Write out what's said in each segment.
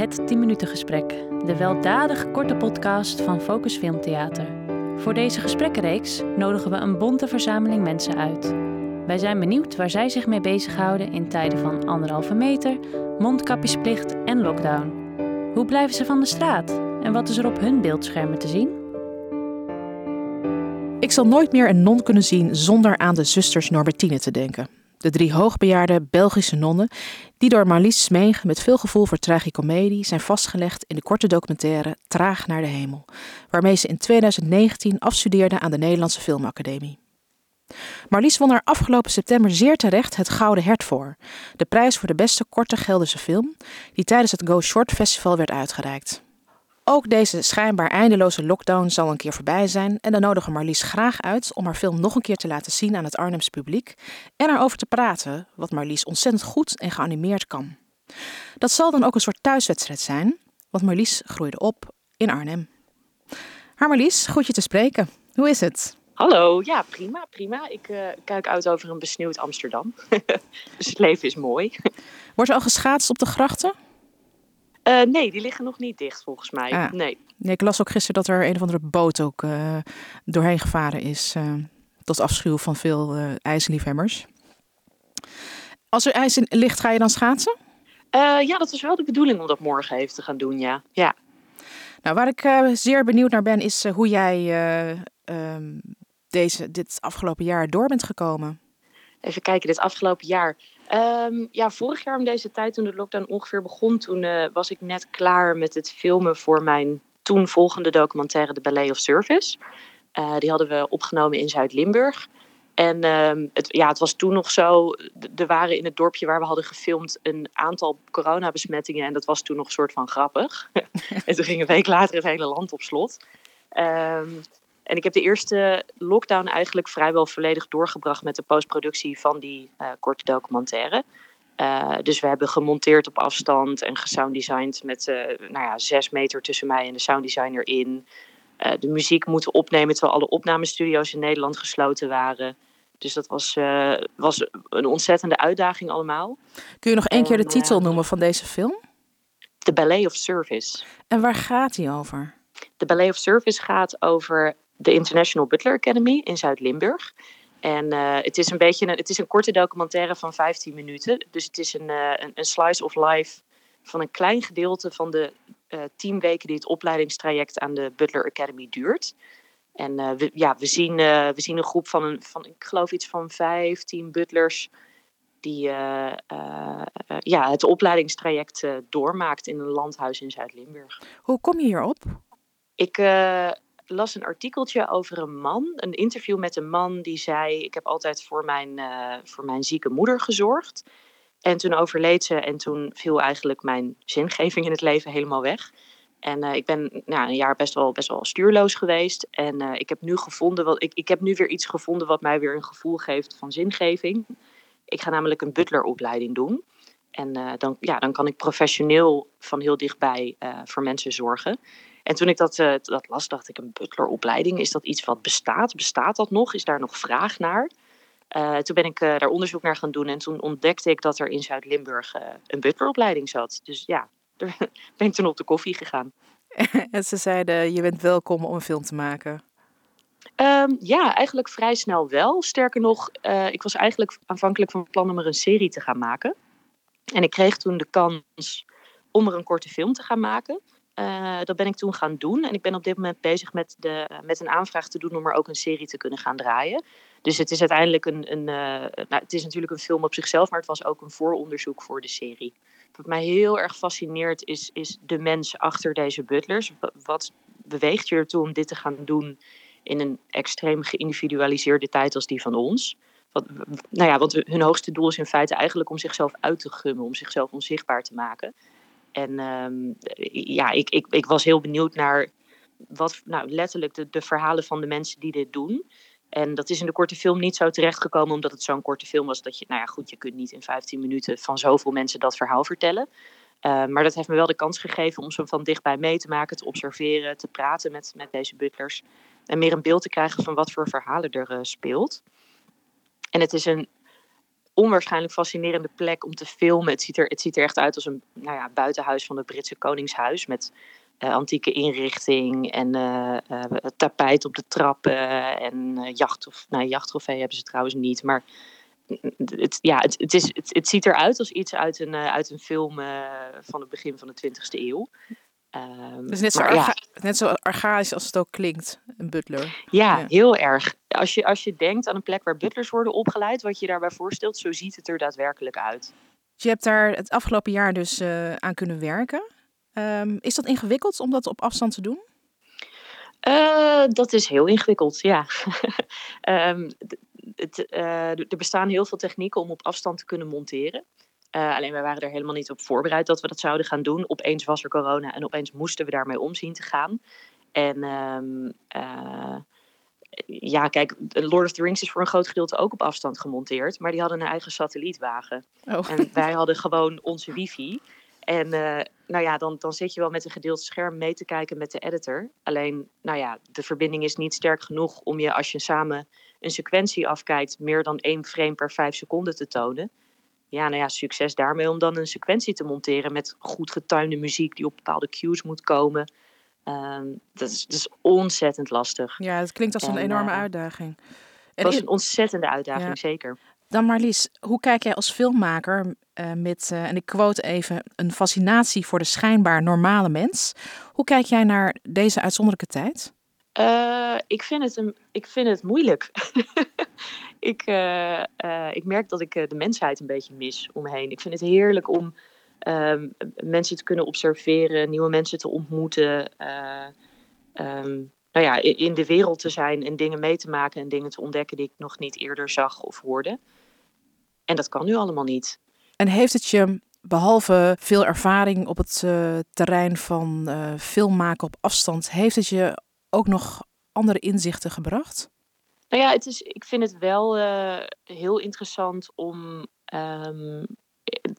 Het 10 minuten gesprek, de weldadig korte podcast van Focus Filmtheater. Voor deze gesprekkenreeks nodigen we een bonte verzameling mensen uit. Wij zijn benieuwd waar zij zich mee bezighouden in tijden van anderhalve meter, mondkapjesplicht en lockdown. Hoe blijven ze van de straat en wat is er op hun beeldschermen te zien? Ik zal nooit meer een non kunnen zien zonder aan de zusters Norbertine te denken. De drie hoogbejaarde Belgische nonnen, die door Marlies Smeeg met veel gevoel voor tragicomedie zijn vastgelegd in de korte documentaire Traag naar de hemel, waarmee ze in 2019 afstudeerde aan de Nederlandse Filmacademie. Marlies won er afgelopen september zeer terecht het Gouden Hert voor, de prijs voor de beste korte Gelderse film, die tijdens het Go Short Festival werd uitgereikt. Ook deze schijnbaar eindeloze lockdown zal een keer voorbij zijn en dan nodigen Marlies graag uit om haar film nog een keer te laten zien aan het Arnhems publiek en erover te praten, wat Marlies ontzettend goed en geanimeerd kan. Dat zal dan ook een soort thuiswedstrijd zijn, want Marlies groeide op in Arnhem. Haar Marlies, goed je te spreken. Hoe is het? Hallo, ja prima, prima. Ik uh, kijk uit over een besneeuwd Amsterdam. dus het leven is mooi. Wordt er al geschaatst op de grachten? Uh, nee, die liggen nog niet dicht volgens mij. Ah. Nee. nee. Ik las ook gisteren dat er een of andere boot ook uh, doorheen gevaren is. Uh, tot afschuw van veel ijsliefhebbers. Als er ijs in ligt, ga je dan schaatsen? ja, dat was wel de bedoeling om dat morgen even te gaan doen, ja. ja. Nou, waar ik zeer benieuwd naar ben, is hoe jij ehm, deze, dit afgelopen jaar door bent gekomen. Even kijken, dit afgelopen jaar. Um, ja, vorig jaar om deze tijd, toen de lockdown ongeveer begon, toen uh, was ik net klaar met het filmen voor mijn toen volgende documentaire, The Ballet of Service. Uh, die hadden we opgenomen in Zuid-Limburg. En um, het, ja, het was toen nog zo, er waren in het dorpje waar we hadden gefilmd een aantal coronabesmettingen. En dat was toen nog een soort van grappig. en toen ging een week later het hele land op slot. Um, en ik heb de eerste lockdown eigenlijk vrijwel volledig doorgebracht met de postproductie van die uh, korte documentaire. Uh, dus we hebben gemonteerd op afstand en gesounddesigned met uh, nou ja, zes meter tussen mij en de sounddesigner in. de muziek moeten opnemen terwijl alle opnamestudio's in Nederland gesloten waren. Dus dat was, was een ontzettende uitdaging allemaal. Kun je nog één keer de titel noemen van deze film? The Ballet of Service. En waar gaat die over? The Ballet of Service gaat over de International Butler Academy in Zuid-Limburg. En uh, het is een beetje een, het is een korte documentaire van 15 minuten. Dus het is een, uh, een, een, slice of life van een klein gedeelte van de uh, tien weken die het opleidingstraject aan de Butler Academy duurt. En we, ja, we, zien, we zien een groep van, een, van, ik geloof iets van 15 butlers die ja, het opleidingstraject doormaakt in een landhuis in Zuid-Limburg. Hoe kom je hierop? Ik, las een artikeltje over een man, een interview met een man die zei: Ik heb altijd voor mijn, uh, voor mijn zieke moeder gezorgd. En toen overleed ze en toen viel eigenlijk mijn zingeving in het leven helemaal weg. En uh, ik ben nou, een jaar best wel, best wel stuurloos geweest. En uh, ik heb nu gevonden wat, ik, ik heb nu weer iets gevonden wat mij weer een gevoel geeft van zingeving. Ik ga namelijk een butleropleiding doen. En dan, ja, dan kan ik professioneel van heel dichtbij voor mensen zorgen. En toen ik dat, uh, dat las, dacht ik, een butleropleiding, is dat iets wat bestaat? Bestaat dat nog? Is daar nog vraag naar? Uh, toen ben ik uh, daar onderzoek naar gaan doen en toen ontdekte ik dat er in Zuid-Limburg een butleropleiding zat. Dus ja, daar ben ik toen op de koffie gegaan. en ze zeiden, je bent welkom om een film te maken. Um, ja, eigenlijk vrij snel wel. Sterker nog, ik was eigenlijk aanvankelijk van plan om er een serie te gaan maken. En ik kreeg toen de kans om er een korte film te gaan maken. Uh, dat ben ik toen gaan doen. En ik ben op dit moment bezig met, de, met een aanvraag te doen om er ook een serie te kunnen gaan draaien. Dus het is uiteindelijk een. een uh, nou, het is natuurlijk een film op zichzelf, maar het was ook een vooronderzoek voor de serie. Wat mij heel erg fascineert is, is de mens achter deze butlers. Wat beweegt je ertoe om dit te gaan doen in een extreem geïndividualiseerde tijd als die van ons? Nou ja, want hun hoogste doel is in feite eigenlijk om zichzelf uit te gummen, om zichzelf onzichtbaar te maken. En um, ja, ik, ik, ik was heel benieuwd naar wat, nou, letterlijk de, verhalen van de mensen die dit doen. En dat is in de korte film niet zo terechtgekomen, omdat het zo'n korte film was. Dat je, nou ja, goed, je kunt niet in 15 minuten van zoveel mensen dat verhaal vertellen. Uh, maar dat heeft me wel de kans gegeven om ze van dichtbij mee te maken, te observeren, te praten met, met deze butlers. En meer een beeld te krijgen van wat voor verhalen er uh, speelt. En het is een onwaarschijnlijk fascinerende plek om te filmen. Het ziet er, het ziet er echt uit als een nou ja, buitenhuis van het Britse Koningshuis. Met uh, antieke inrichting en uh, uh, tapijt op de trappen en jacht of nou jachttrofee hebben ze trouwens niet, maar het, ja, het, het, is, het, het ziet eruit als iets uit een, uit een film van het begin van de 20e eeuw. Um, dus net zo, maar, ja. net zo archaïs als het ook klinkt, een butler. Ja, ja, heel erg. Als je, als je denkt aan een plek waar butlers worden opgeleid, wat je daarbij voorstelt, zo ziet het er daadwerkelijk uit. Je hebt daar het afgelopen jaar dus aan kunnen werken. Um, is dat ingewikkeld om dat op afstand te doen? Uh, dat is heel ingewikkeld, ja. um, het, uh, er bestaan heel veel technieken om op afstand te kunnen monteren. Uh, alleen wij waren er helemaal niet op voorbereid dat we dat zouden gaan doen. Opeens was er corona en opeens moesten we daarmee omzien te gaan. En um, ja, kijk, Lord of the Rings is voor een groot gedeelte ook op afstand gemonteerd. Maar die hadden een eigen satellietwagen. Oh. En wij hadden gewoon onze wifi. En uh, nou ja, dan, dan zit je wel met een gedeeld scherm mee te kijken met de editor. Alleen, nou ja, de verbinding is niet sterk genoeg om je als je samen een sequentie afkijkt, meer dan één frame per vijf seconden te tonen. Ja, nou ja, succes daarmee om dan een sequentie te monteren met goed getuinde muziek die op bepaalde cues moet komen. Um, dat, is, dat is ontzettend lastig. Ja, het klinkt als een enorme uh, uitdaging. Het was een ontzettende uitdaging, ja. zeker. Dan Marlies, hoe kijk jij als filmmaker uh, met, uh, en ik quote even, een fascinatie voor de schijnbaar normale mens. Hoe kijk jij naar deze uitzonderlijke tijd? Uh, ik, vind het een, ik vind het moeilijk. ik, ik merk dat ik de mensheid een beetje mis om me heen. Ik vind het heerlijk om um, mensen te kunnen observeren, nieuwe mensen te ontmoeten. Um, nou ja, in de wereld te zijn en dingen mee te maken en dingen te ontdekken die ik nog niet eerder zag of hoorde. En dat kan nu allemaal niet. En heeft het je, behalve veel ervaring op het uh, terrein van uh, filmmaken op afstand, heeft het je ook nog andere inzichten gebracht? Nou ja, het is, ik vind het wel uh, heel interessant om um,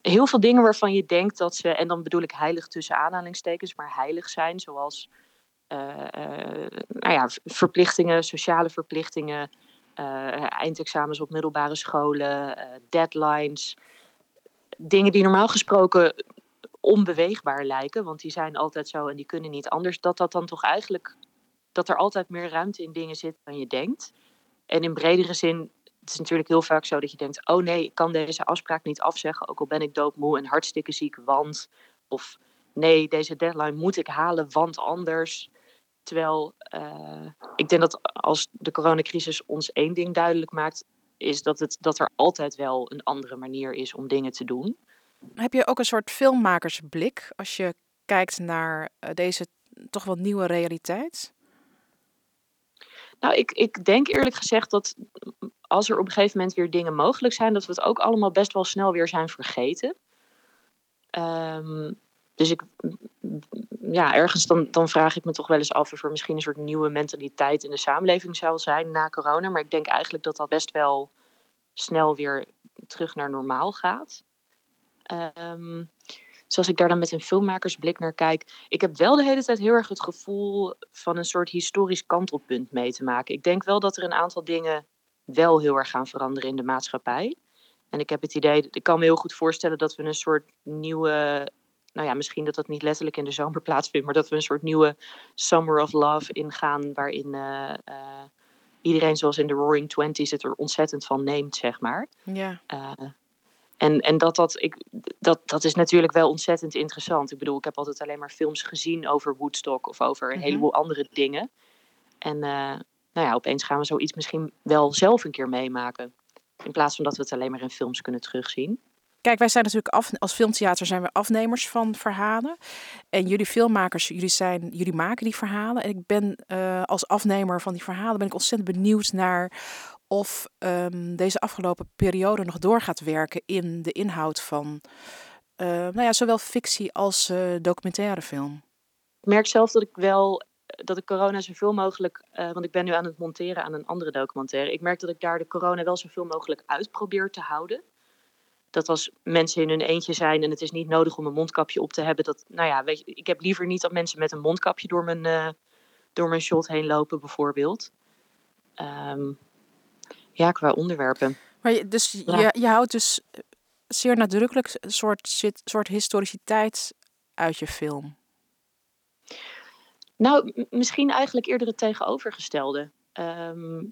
heel veel dingen waarvan je denkt dat ze, en dan bedoel ik heilig tussen aanhalingstekens, maar heilig zijn, zoals nou ja, verplichtingen, sociale verplichtingen, uh, eindexamens op middelbare scholen, deadlines. Dingen die normaal gesproken onbeweegbaar lijken, want die zijn altijd zo en die kunnen niet anders. Dat dat dan toch eigenlijk, dat er altijd meer ruimte in dingen zit dan je denkt. En in bredere zin, het is natuurlijk heel vaak zo dat je denkt, oh nee, ik kan deze afspraak niet afzeggen, ook al ben ik doodmoe en hartstikke ziek, want... Of nee, deze deadline moet ik halen, want anders. Terwijl uh, ik denk dat als de coronacrisis ons één ding duidelijk maakt, is dat, het, dat er altijd wel een andere manier is om dingen te doen. Heb je ook een soort filmmakersblik als je kijkt naar uh, deze toch wel nieuwe realiteit? Nou, ik, ik denk eerlijk gezegd dat als er op een gegeven moment weer dingen mogelijk zijn, dat we het ook allemaal best wel snel weer zijn vergeten. Um, dus ik, ja, ergens dan, dan vraag ik me toch wel eens af of er misschien een soort nieuwe mentaliteit in de samenleving zou zijn na corona. Maar ik denk eigenlijk dat dat best wel snel weer terug naar normaal gaat. Um, dus ik daar dan met een filmmakersblik naar kijk, ik heb wel de hele tijd heel erg het gevoel van een soort historisch kantelpunt mee te maken. Ik denk wel dat er een aantal dingen wel heel erg gaan veranderen in de maatschappij. En ik heb het idee, ik kan me heel goed voorstellen dat we een soort nieuwe nou ja, misschien dat dat niet letterlijk in de zomer plaatsvindt, maar dat we een soort nieuwe Summer of Love ingaan, waarin uh, uh, iedereen zoals in de Roaring Twenties het er ontzettend van neemt, zeg maar. Ja. Uh, en, en dat, dat, ik, dat, dat is natuurlijk wel ontzettend interessant. Ik bedoel, ik heb altijd alleen maar films gezien over Woodstock of over een mm -hmm. heleboel andere dingen. En nou ja, opeens gaan we zoiets misschien wel zelf een keer meemaken. In plaats van dat we het alleen maar in films kunnen terugzien. Kijk, wij zijn natuurlijk af, als filmtheater zijn we afnemers van verhalen. En jullie filmmakers, jullie, zijn, jullie maken die verhalen. En ik ben uh, als afnemer van die verhalen ben ik ontzettend benieuwd naar of um, deze afgelopen periode nog door gaat werken in de inhoud van uh, nou ja, zowel fictie als uh, documentaire film. Ik merk zelf dat ik wel dat ik corona zoveel mogelijk, want ik ben nu aan het monteren aan een andere documentaire. Ik merk dat ik daar de corona wel zoveel mogelijk uit probeer te houden dat als mensen in hun eentje zijn en het is niet nodig om een mondkapje op te hebben, dat, nou ja, weet je, ik heb liever niet dat mensen met een mondkapje door mijn, uh, door mijn shot heen lopen, bijvoorbeeld. Um, ja, qua onderwerpen. Maar je, dus je, je houdt dus zeer nadrukkelijk een soort, soort historiciteit uit je film. Nou, misschien eigenlijk eerder het tegenovergestelde. Ehm,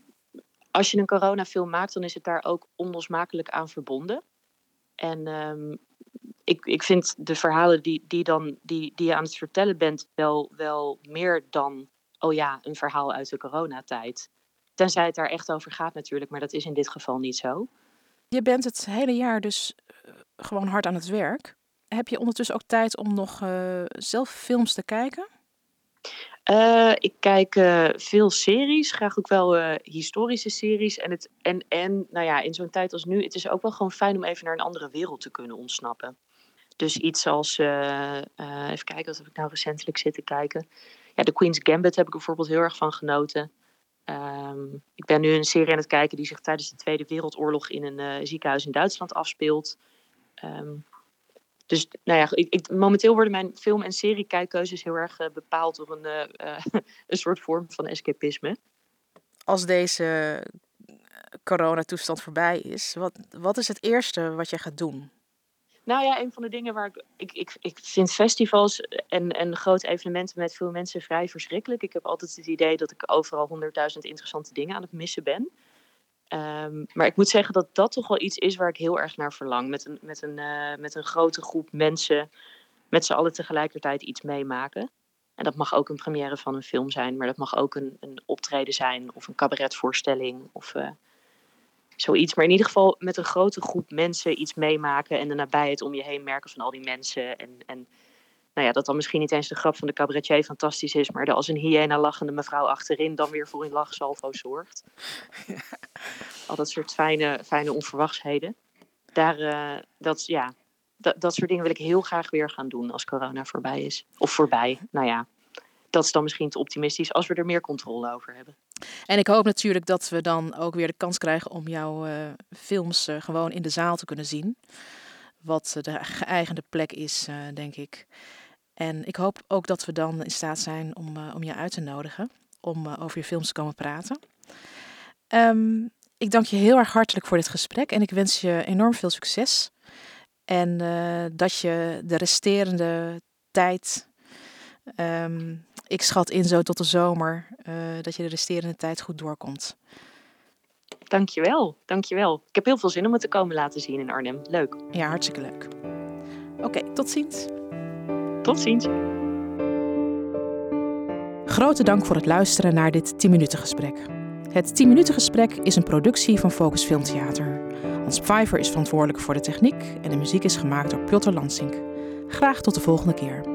als je een coronafilm maakt, dan is het daar ook onlosmakelijk aan verbonden. En um, ik, ik vind de verhalen die, die, dan, die, die je aan het vertellen bent wel, wel meer dan, oh ja, een verhaal uit de coronatijd. Tenzij het daar echt over gaat natuurlijk, maar dat is in dit geval niet zo. Je bent het hele jaar dus eh, gewoon hard aan het werk. Heb je ondertussen ook tijd om nog uh, zelf films te kijken? Uh, ik kijk uh, veel series, graag ook wel uh, historische series. En, het, en, en nou ja, in zo'n tijd als nu, het is ook wel gewoon fijn om even naar een andere wereld te kunnen ontsnappen. Dus iets als, even kijken, wat ik nou recentelijk zitten kijken. Ja, The Queen's Gambit heb ik bijvoorbeeld heel erg van genoten. Um, ik ben nu een serie aan het kijken die zich tijdens de Tweede Wereldoorlog in een ziekenhuis in Duitsland afspeelt. Um, dus nou ja, ik, ik, momenteel worden mijn film- en seriekijkkeuzes heel erg uh, bepaald door een, uh, een soort vorm van escapisme. Als deze coronatoestand voorbij is, wat, wat is het eerste wat je gaat doen? Nou ja, een van de dingen waar ik. Ik, ik, ik vind festivals en, en grote evenementen met veel mensen vrij verschrikkelijk. Ik heb altijd het idee dat ik overal honderdduizend interessante dingen aan het missen ben. Um, maar ik moet zeggen dat dat toch wel iets is waar ik heel erg naar verlang. Met een, met een, uh, met een grote groep mensen met z'n allen tegelijkertijd iets meemaken. En dat mag ook een première van een film zijn, maar dat mag ook een, een optreden zijn of een cabaretvoorstelling of uh, zoiets. Maar in ieder geval met een grote groep mensen iets meemaken en de nabijheid om je heen merken van al die mensen. En, en nou ja, dat dan misschien niet eens de grap van de cabaretier fantastisch is, maar de als een hyena lachende mevrouw achterin dan weer voor een lachsalvo zorgt. Al dat soort fijne, fijne onverwachtsheden. Daar, uh, dat, ja, dat, dat soort dingen wil ik heel graag weer gaan doen als corona voorbij is. Of voorbij, nou ja. Dat is dan misschien te optimistisch als we er meer controle over hebben. En ik hoop natuurlijk dat we dan ook weer de kans krijgen om jouw uh, films uh, gewoon in de zaal te kunnen zien. Wat de geëigende plek is, denk ik. En ik hoop ook dat we dan in staat zijn om, uh, om je uit te nodigen om uh, over je films te komen praten. Um, ik dank je heel erg hartelijk voor dit gesprek en ik wens je enorm veel succes. En uh, dat je de resterende tijd, um, ik schat in zo tot de zomer, dat je de resterende tijd goed doorkomt. Dankjewel, dankjewel. Ik heb heel veel zin om het te komen laten zien in Arnhem. Leuk. Ja, hartstikke leuk. Oké, okay, tot ziens. Tot ziens. Grote dank voor het luisteren naar dit 10 minuten gesprek. Het 10 minuten gesprek is een productie van Focus Filmtheater. Hans Pfeiffer is verantwoordelijk voor de techniek en de muziek is gemaakt door Piotr Lansink. Graag tot de volgende keer.